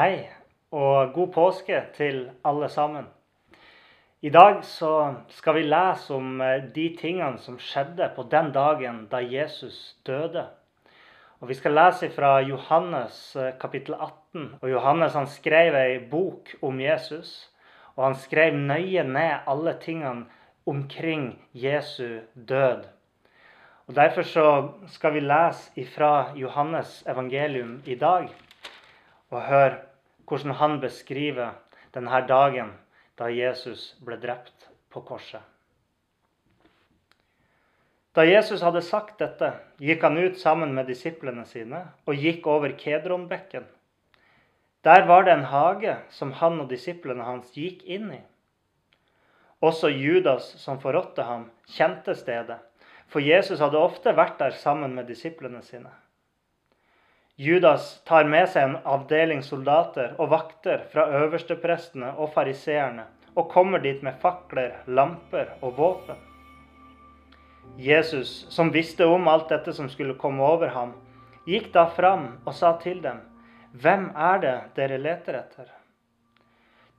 Hei, og god påske til alle sammen. I dag skal vi lese om eh, de tingene som skjedde på den dagen da Jesus døde. Og Vi skal lese fra Johannes eh, kapittel 18. Og Johannes han skrev ei bok om Jesus. Og han skrev nøye ned alle tingene omkring Jesu død. Og Derfor så skal vi lese ifra Johannes evangelium i dag og høre hvordan han beskriver denne dagen da Jesus ble drept på korset. Da Jesus hadde sagt dette, gikk han ut sammen med disiplene sine og gikk over Kedronbekken. Der var det en hage som han og disiplene hans gikk inn i. Også Judas, som forrådte ham, kjente stedet, for Jesus hadde ofte vært der sammen med disiplene sine. Judas tar med seg en avdeling soldater og vakter fra øversteprestene og fariseerne og kommer dit med fakler, lamper og våpen. Jesus, som visste om alt dette som skulle komme over ham, gikk da fram og sa til dem, 'Hvem er det dere leter etter?'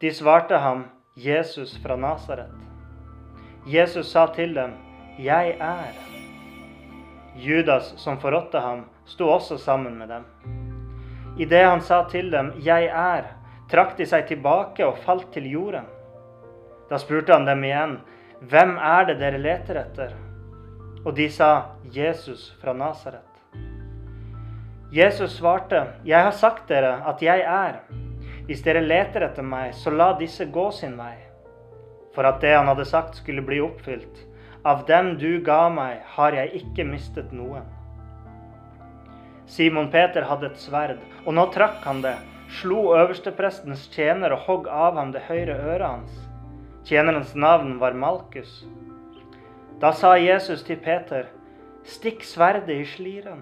De svarte ham, 'Jesus fra Nasaret'. Jesus sa til dem, 'Jeg er'. Judas, som forrådte ham, sto også sammen med dem. Idet han sa til dem 'Jeg er', trakk de seg tilbake og falt til jorden. Da spurte han dem igjen, 'Hvem er det dere leter etter?' Og de sa, 'Jesus fra Nasaret'. Jesus svarte, 'Jeg har sagt dere at jeg er. Hvis dere leter etter meg, så la disse gå sin vei.' For at det han hadde sagt, skulle bli oppfylt. Av dem du ga meg, har jeg ikke mistet noen. Simon Peter hadde et sverd, og nå trakk han det, slo øversteprestens tjener og hogg av ham det høyre øret hans. Tjenerens navn var Malkus. Da sa Jesus til Peter, stikk sverdet i sliren.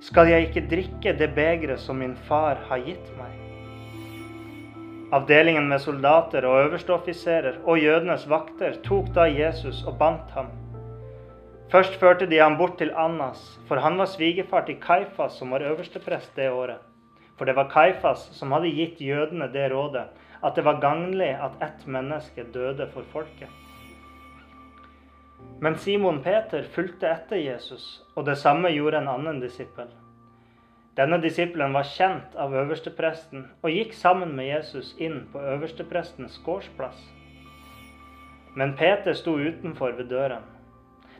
Skal jeg ikke drikke det begeret som min far har gitt meg? Avdelingen med soldater og øversteoffiserer og jødenes vakter tok da Jesus og bandt ham. Først førte de ham bort til Annas, for han var svigerfar til Kaifas, som var øversteprest det året. For det var Kaifas som hadde gitt jødene det rådet, at det var gagnlig at ett menneske døde for folket. Men Simon Peter fulgte etter Jesus, og det samme gjorde en annen disippel. Denne disippelen var kjent av øverstepresten og gikk sammen med Jesus inn på øversteprestens gårdsplass. Men Peter sto utenfor ved døren.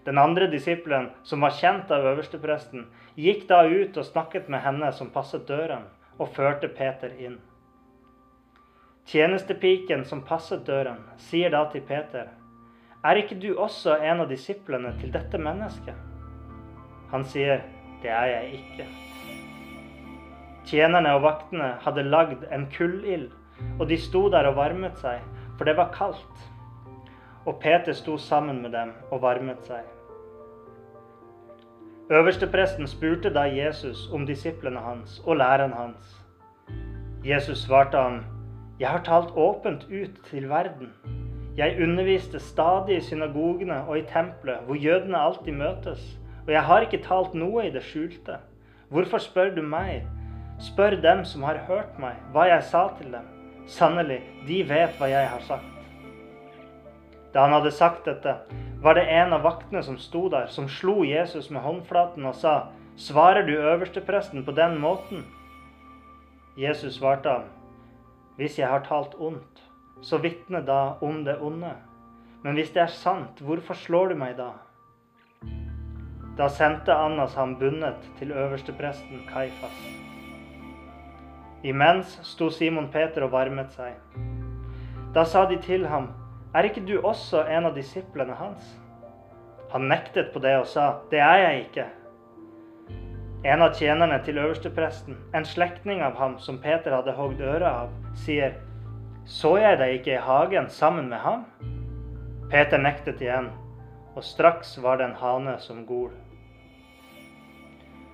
Den andre disippelen, som var kjent av øverstepresten, gikk da ut og snakket med henne som passet døren, og førte Peter inn. Tjenestepiken som passet døren, sier da til Peter, Er ikke du også en av disiplene til dette mennesket? Han sier, Det er jeg ikke. Tjenerne og vaktene hadde lagd en kullild, og de sto der og varmet seg, for det var kaldt. Og Peter sto sammen med dem og varmet seg. Øverstepresten spurte da Jesus om disiplene hans og læreren hans. Jesus svarte ham, 'Jeg har talt åpent ut til verden.' 'Jeg underviste stadig i synagogene og i tempelet, hvor jødene alltid møtes.' 'Og jeg har ikke talt noe i det skjulte.' 'Hvorfor spør du meg?' 'Spør dem som har hørt meg, hva jeg sa til dem.' 'Sannelig, de vet hva jeg har sagt.' Da han hadde sagt dette, var det en av vaktene som sto der, som slo Jesus med håndflaten og sa, 'Svarer du øverstepresten på den måten?' Jesus svarte ham, 'Hvis jeg har talt ondt, så vitne da om det onde.' 'Men hvis det er sant, hvorfor slår du meg da?' Da sendte Annas ham bundet til øverstepresten Kaifas. Imens sto Simon Peter og varmet seg. Da sa de til ham, er ikke du også en av disiplene hans? Han nektet på det og sa, Det er jeg ikke. En av tjenerne til øverstepresten, en slektning av ham som Peter hadde hogd øret av, sier, Så jeg deg ikke i hagen sammen med ham? Peter nektet igjen, og straks var det en hane som gol.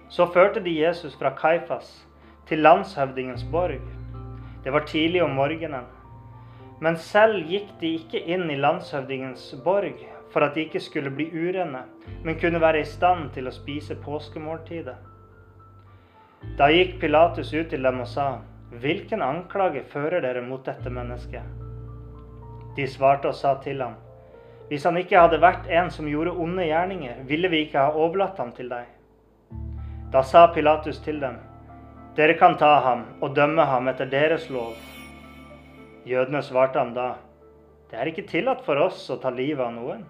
Så førte de Jesus fra Kaifas til landshøvdingens borg. Det var tidlig om morgenen. Men selv gikk de ikke inn i landshøvdingens borg for at de ikke skulle bli urene, men kunne være i stand til å spise påskemåltidet. Da gikk Pilatus ut til dem og sa, Hvilken anklage fører dere mot dette mennesket? De svarte og sa til ham, Hvis han ikke hadde vært en som gjorde onde gjerninger, ville vi ikke ha overlatt ham til deg. Da sa Pilatus til dem, Dere kan ta ham og dømme ham etter deres lov. Jødene svarte ham da, Det er ikke tillatt for oss å ta livet av noen.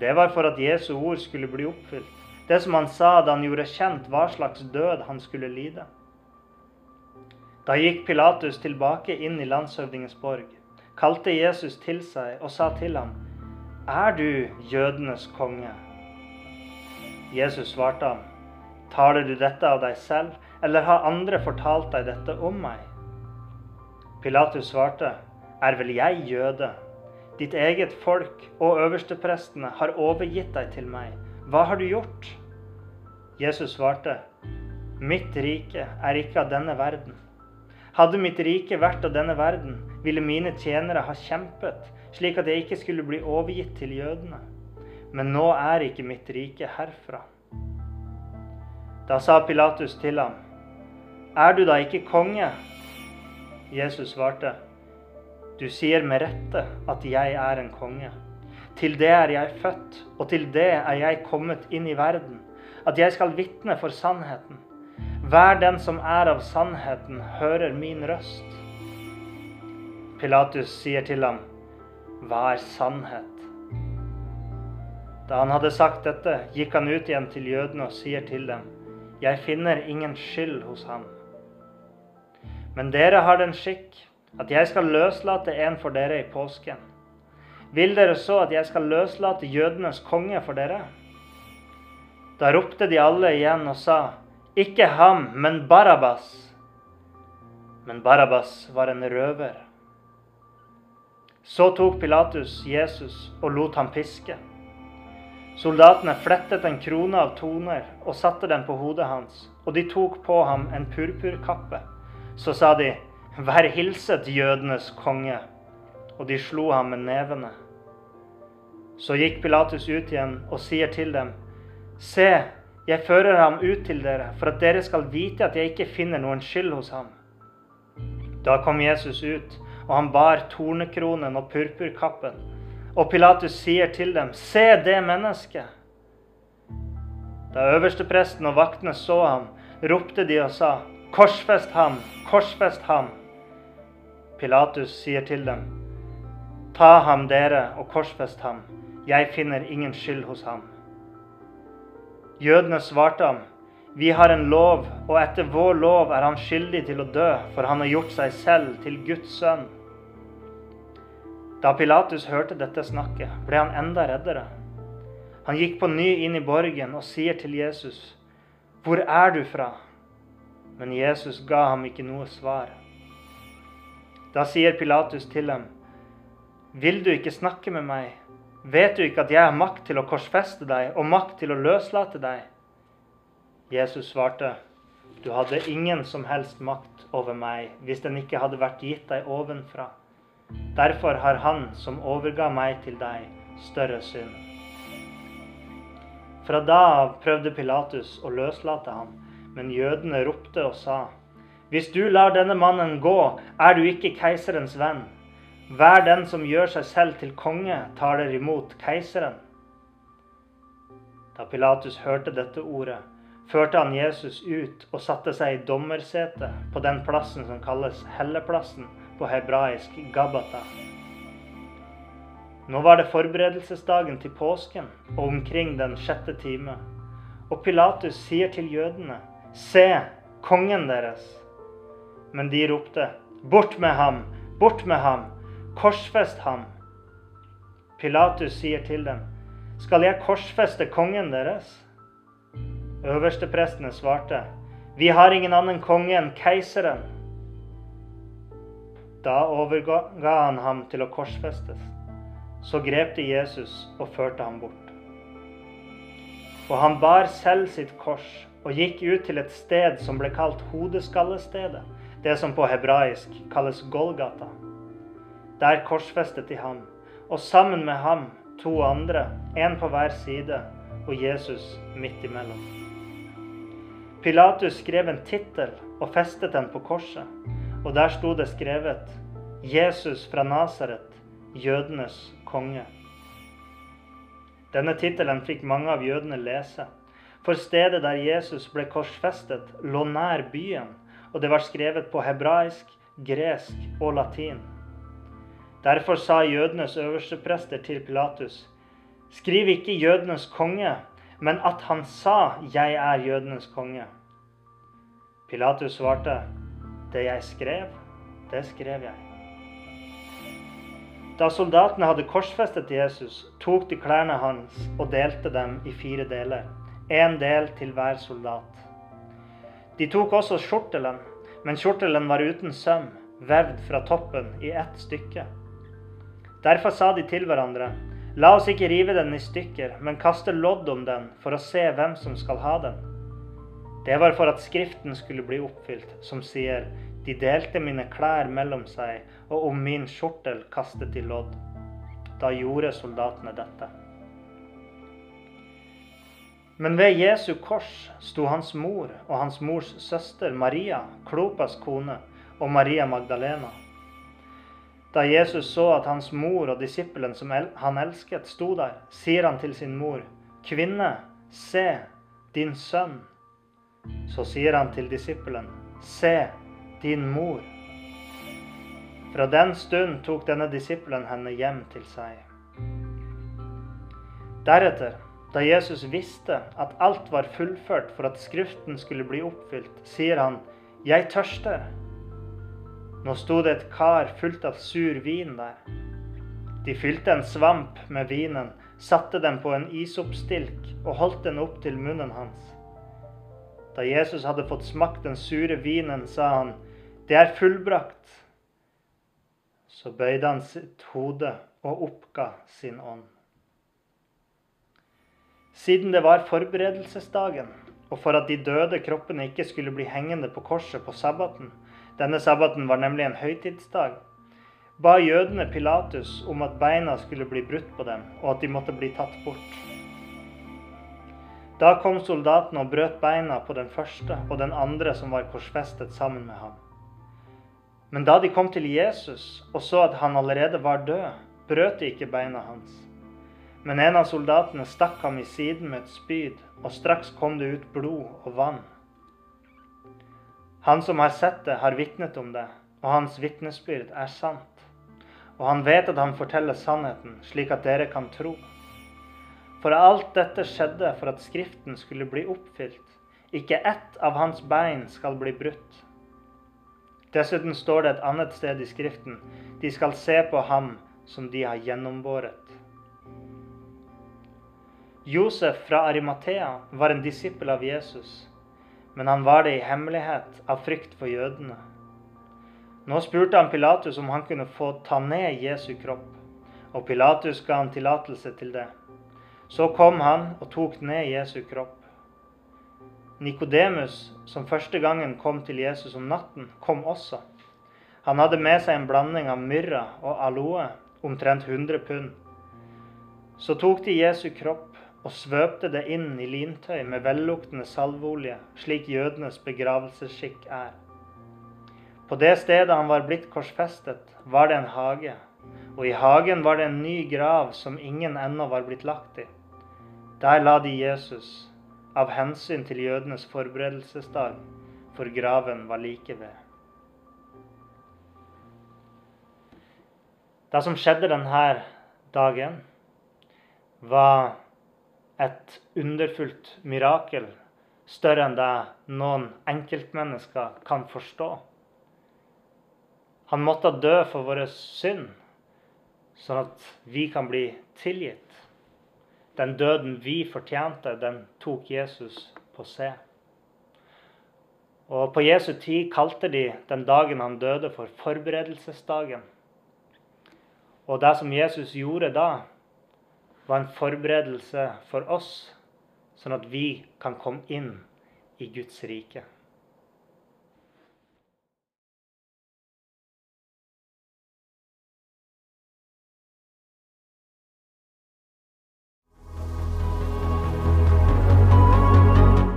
Det var for at Jesu ord skulle bli oppfylt. Det som han sa da han gjorde kjent hva slags død han skulle lide. Da gikk Pilatus tilbake inn i landshøvdingens borg, kalte Jesus til seg og sa til ham, Er du jødenes konge? Jesus svarte ham, Taler du dette av deg selv, eller har andre fortalt deg dette om meg? Pilatus svarte, Er vel jeg jøde? Ditt eget folk og øversteprestene har overgitt deg til meg. Hva har du gjort? Jesus svarte, Mitt rike er ikke av denne verden. Hadde mitt rike vært av denne verden, ville mine tjenere ha kjempet, slik at jeg ikke skulle bli overgitt til jødene. Men nå er ikke mitt rike herfra. Da sa Pilatus til ham, Er du da ikke konge? Jesus svarte, du sier med rette at jeg er en konge. Til det er jeg født, og til det er jeg kommet inn i verden, at jeg skal vitne for sannheten. Hver den som er av sannheten, hører min røst. Pilatus sier til ham, Hva er sannhet? Da han hadde sagt dette, gikk han ut igjen til jødene og sier til dem, Jeg finner ingen skyld hos ham. Men dere har den skikk at jeg skal løslate en for dere i påsken. Vil dere så at jeg skal løslate jødenes konge for dere? Da ropte de alle igjen og sa, ikke ham, men Barabbas. Men Barabbas var en røver. Så tok Pilatus Jesus og lot ham piske. Soldatene flettet en krone av toner og satte den på hodet hans, og de tok på ham en purpurkappe. Så sa de, Vær hilset jødenes konge. Og de slo ham med nevene. Så gikk Pilatus ut igjen og sier til dem, Se, jeg fører ham ut til dere, for at dere skal vite at jeg ikke finner noen skyld hos ham. Da kom Jesus ut, og han bar tornekronen og purpurkappen. Og Pilatus sier til dem, Se det mennesket! Da øverstepresten og vaktene så ham, ropte de og sa, Korsfest ham! Korsfest ham! Pilatus sier til dem, Ta ham dere og korsfest ham, jeg finner ingen skyld hos ham. Jødene svarte ham, Vi har en lov, og etter vår lov er han skyldig til å dø, for han har gjort seg selv til Guds sønn. Da Pilatus hørte dette snakket, ble han enda reddere. Han gikk på ny inn i borgen og sier til Jesus, Hvor er du fra? Men Jesus ga ham ikke noe svar. Da sier Pilatus til ham, Vil du ikke snakke med meg? Vet du ikke at jeg har makt til å korsfeste deg og makt til å løslate deg? Jesus svarte, Du hadde ingen som helst makt over meg hvis den ikke hadde vært gitt deg ovenfra. Derfor har han som overga meg til deg, større synd. Fra da av prøvde Pilatus å løslate ham, men jødene ropte og sa:" Hvis du lar denne mannen gå, er du ikke keiserens venn. Hver den som gjør seg selv til konge, taler imot keiseren. Da Pilatus hørte dette ordet, førte han Jesus ut og satte seg i dommersetet på den plassen som kalles Helleplassen på hebraisk Gabata. Nå var det forberedelsesdagen til påsken og omkring den sjette time. Og Pilatus sier til jødene, se, kongen deres. Men de ropte, Bort med ham! Bort med ham! Korsfest ham! Pilatus sier til dem, Skal jeg korsfeste kongen deres? Øversteprestene svarte, Vi har ingen annen konge enn keiseren. Da overga han ham til å korsfestes. Så grep de Jesus og førte ham bort. Og han bar selv sitt kors og gikk ut til et sted som ble kalt Hodeskallestedet, det som på hebraisk kalles Golgata. Der korsfestet de ham, og sammen med ham to andre, én på hver side, og Jesus midt imellom. Pilatus skrev en tittel og festet den på korset, og der sto det skrevet 'Jesus fra Nasaret, jødenes konge'. Denne tittelen fikk mange av jødene lese. For stedet der Jesus ble korsfestet, lå nær byen, og det var skrevet på hebraisk, gresk og latin. Derfor sa jødenes øversteprester til Pilatus.: Skriv ikke jødenes konge, men at han sa 'Jeg er jødenes konge'. Pilatus svarte, 'Det jeg skrev, det skrev jeg'. Da soldatene hadde korsfestet Jesus, tok de klærne hans og delte dem i fire deler, én del til hver soldat. De tok også skjortelen, men skjortelen var uten søm, vevd fra toppen i ett stykke. Derfor sa de til hverandre, la oss ikke rive den i stykker, men kaste lodd om den for å se hvem som skal ha den. Det var for at Skriften skulle bli oppfylt, som sier, de delte mine klær mellom seg, og om min skjortel kastet de lodd. Da gjorde soldatene dette. Men ved Jesu kors sto hans mor og hans mors søster Maria, Klopas kone, og Maria Magdalena. Da Jesus så at hans mor og disippelen som han elsket, sto der, sier han til sin mor, 'Kvinne, se din sønn.' Så sier han til disippelen, 'Se din mor. Fra den stund tok denne disippelen henne hjem til seg. Deretter, da Jesus visste at alt var fullført for at Skriften skulle bli oppfylt, sier han, 'Jeg tørster'. Nå sto det et kar fullt av sur vin der. De fylte en svamp med vinen, satte den på en isoppstilk og holdt den opp til munnen hans. Da Jesus hadde fått smakt den sure vinen, sa han, det er fullbrakt. Så bøyde han sitt hode og oppga sin ånd. Siden det var forberedelsesdagen, og for at de døde kroppene ikke skulle bli hengende på korset på sabbaten, denne sabbaten var nemlig en høytidsdag, ba jødene Pilatus om at beina skulle bli brutt på dem, og at de måtte bli tatt bort. Da kom soldatene og brøt beina på den første og den andre som var korsfestet sammen med ham. Men da de kom til Jesus og så at han allerede var død, brøt de ikke beina hans. Men en av soldatene stakk ham i siden med et spyd, og straks kom det ut blod og vann. Han som har sett det, har vitnet om det, og hans vitnesbyrd er sant. Og han vet at han forteller sannheten, slik at dere kan tro. For alt dette skjedde for at Skriften skulle bli oppfylt. Ikke ett av hans bein skal bli brutt. Dessuten står det et annet sted i Skriften de skal se på ham som de har gjennombåret. Josef fra Arimathea var en disippel av Jesus, men han var det i hemmelighet av frykt for jødene. Nå spurte han Pilatus om han kunne få ta ned Jesu kropp, og Pilatus ga han tillatelse til det. Så kom han og tok ned Jesu kropp. Nikodemus, som første gangen kom til Jesus om natten, kom også. Han hadde med seg en blanding av myrra og aloe, omtrent 100 pund. Så tok de Jesu kropp og svøpte det inn i lintøy med velluktende salveolje, slik jødenes begravelsesskikk er. På det stedet han var blitt korsfestet, var det en hage, og i hagen var det en ny grav som ingen ennå var blitt lagt i. Der la de Jesus, av hensyn til jødenes forberedelsesdag, for graven var like ved. Det som skjedde denne dagen, var et underfullt mirakel større enn det noen enkeltmennesker kan forstå. Han måtte dø for vår synd, sånn at vi kan bli tilgitt. Den døden vi fortjente, den tok Jesus på se. Og På Jesu tid kalte de den dagen han døde, for forberedelsesdagen. Og det som Jesus gjorde da, var en forberedelse for oss, sånn at vi kan komme inn i Guds rike.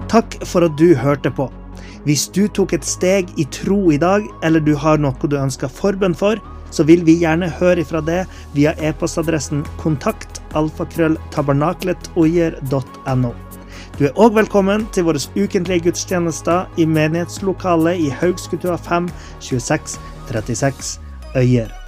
Takk for at du hørte på. Hvis du tok et steg i tro i dag, eller du har noe du ønsker forbønn for, så vil vi gjerne høre ifra det via e-postadressen kontakt alfakrølltabernakletoier.no. Du er òg velkommen til våre ukentlige gudstjenester i menighetslokalet i Haugskutua 5 26 36 Øyer.